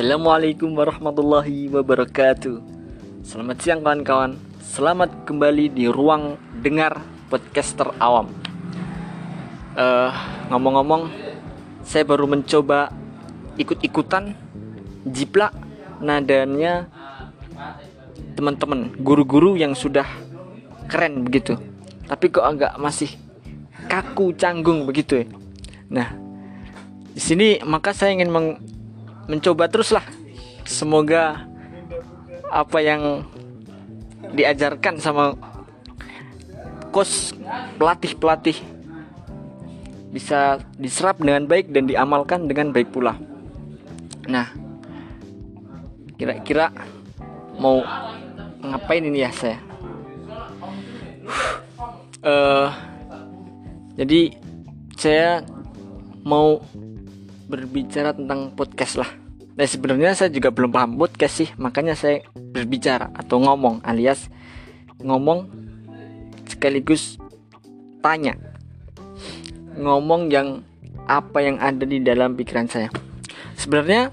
Assalamualaikum warahmatullahi wabarakatuh. Selamat siang kawan-kawan. Selamat kembali di ruang dengar podcaster awam. Uh, Ngomong-ngomong Saya baru mencoba ikut-ikutan Jiplak nadanya teman-teman guru-guru yang sudah keren begitu tapi kok agak masih kaku canggung begitu ya. Nah di sini maka saya ingin meng mencoba terus lah semoga apa yang diajarkan sama kos pelatih pelatih bisa diserap dengan baik dan diamalkan dengan baik pula. Nah kira-kira mau ngapain ini ya saya? Uh, jadi saya mau berbicara tentang podcast lah Nah sebenarnya saya juga belum paham podcast sih, makanya saya berbicara atau ngomong alias ngomong sekaligus tanya. Ngomong yang apa yang ada di dalam pikiran saya. Sebenarnya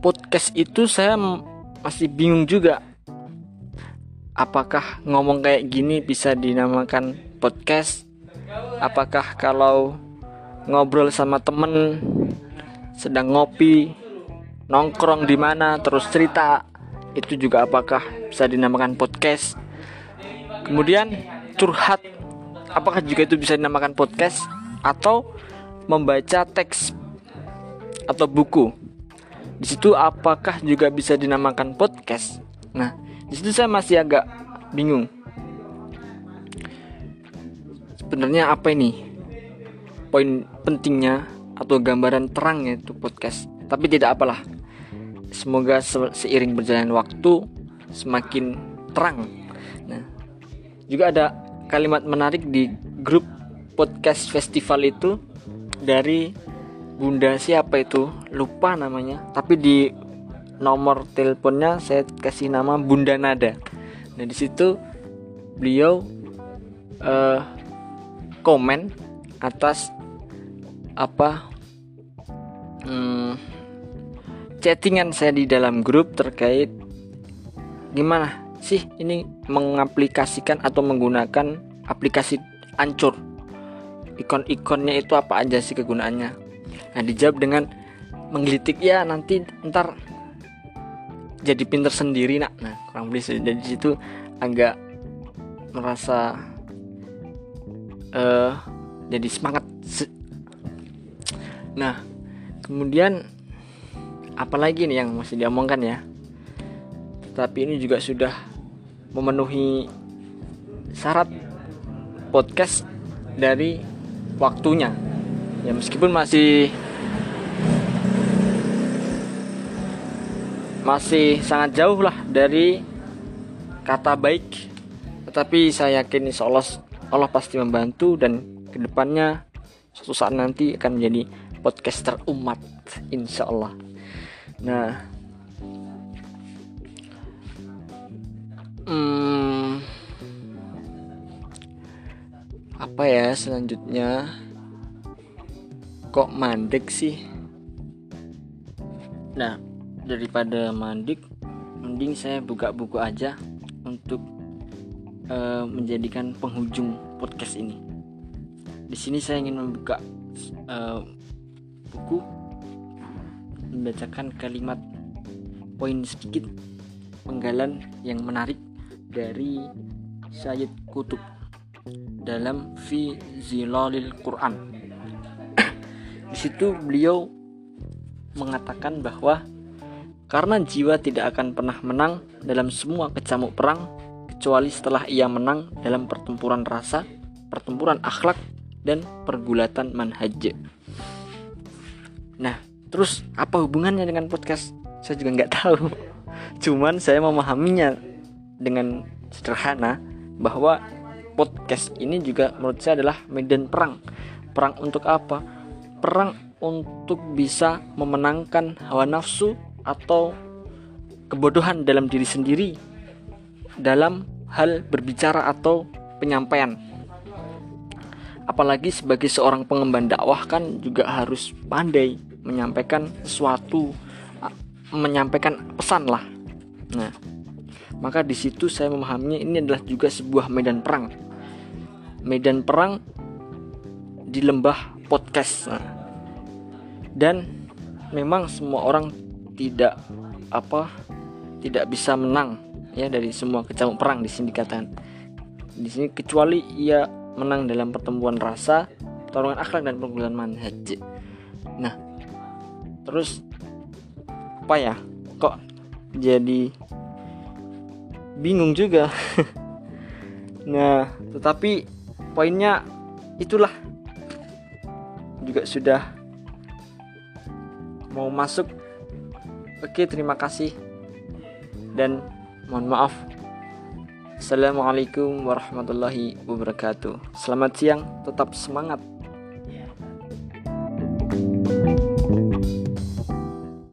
podcast itu saya masih bingung juga. Apakah ngomong kayak gini bisa dinamakan podcast? Apakah kalau ngobrol sama temen sedang ngopi nongkrong di mana terus cerita. Itu juga apakah bisa dinamakan podcast. Kemudian curhat. Apakah juga itu bisa dinamakan podcast? Atau membaca teks atau buku. Di situ apakah juga bisa dinamakan podcast? Nah di situ saya masih agak bingung. Sebenarnya apa ini? Poin pentingnya atau gambaran terangnya itu podcast. Tapi tidak apalah semoga seiring berjalan waktu semakin terang. Nah, juga ada kalimat menarik di grup podcast festival itu dari Bunda siapa itu? Lupa namanya. Tapi di nomor teleponnya saya kasih nama Bunda Nada. Nah di situ beliau uh, komen atas apa hmm, chattingan saya di dalam grup terkait gimana sih ini mengaplikasikan atau menggunakan aplikasi ancur ikon-ikonnya itu apa aja sih kegunaannya? Nah dijawab dengan menggelitik ya nanti ntar jadi pinter sendiri nak. Nah kurang lebih jadi situ agak merasa uh, jadi semangat nah kemudian apalagi nih yang masih diomongkan ya. Tapi ini juga sudah memenuhi syarat podcast dari waktunya. Ya meskipun masih masih sangat jauh lah dari kata baik tetapi saya yakin insya Allah Allah pasti membantu dan ke depannya suatu saat nanti akan menjadi podcaster umat insya Allah Nah, hmm, apa ya selanjutnya? Kok mandek sih? Nah, daripada mandek, mending saya buka buku aja untuk uh, menjadikan penghujung podcast ini. Di sini saya ingin membuka uh, buku membacakan kalimat poin sedikit penggalan yang menarik dari Sayyid Kutub dalam Fi Zilalil Quran. Di situ beliau mengatakan bahwa karena jiwa tidak akan pernah menang dalam semua kecamuk perang kecuali setelah ia menang dalam pertempuran rasa, pertempuran akhlak, dan pergulatan manhaj. Nah, Terus apa hubungannya dengan podcast? Saya juga nggak tahu. Cuman saya memahaminya dengan sederhana bahwa podcast ini juga menurut saya adalah medan perang. Perang untuk apa? Perang untuk bisa memenangkan hawa nafsu atau kebodohan dalam diri sendiri dalam hal berbicara atau penyampaian. Apalagi sebagai seorang pengemban dakwah kan juga harus pandai menyampaikan sesuatu menyampaikan pesan lah. Nah maka di situ saya memahaminya ini adalah juga sebuah medan perang. Medan perang di lembah podcast. Nah, dan memang semua orang tidak apa tidak bisa menang ya dari semua kecamuk perang di sini dikatakan. Di sini kecuali ia menang dalam pertemuan rasa pertarungan akhlak dan pergulatan manhaj. Nah terus apa ya kok jadi bingung juga? Nah tetapi poinnya itulah. Juga sudah mau masuk. Oke terima kasih. Dan mohon maaf. Assalamualaikum warahmatullahi wabarakatuh. Selamat siang, tetap semangat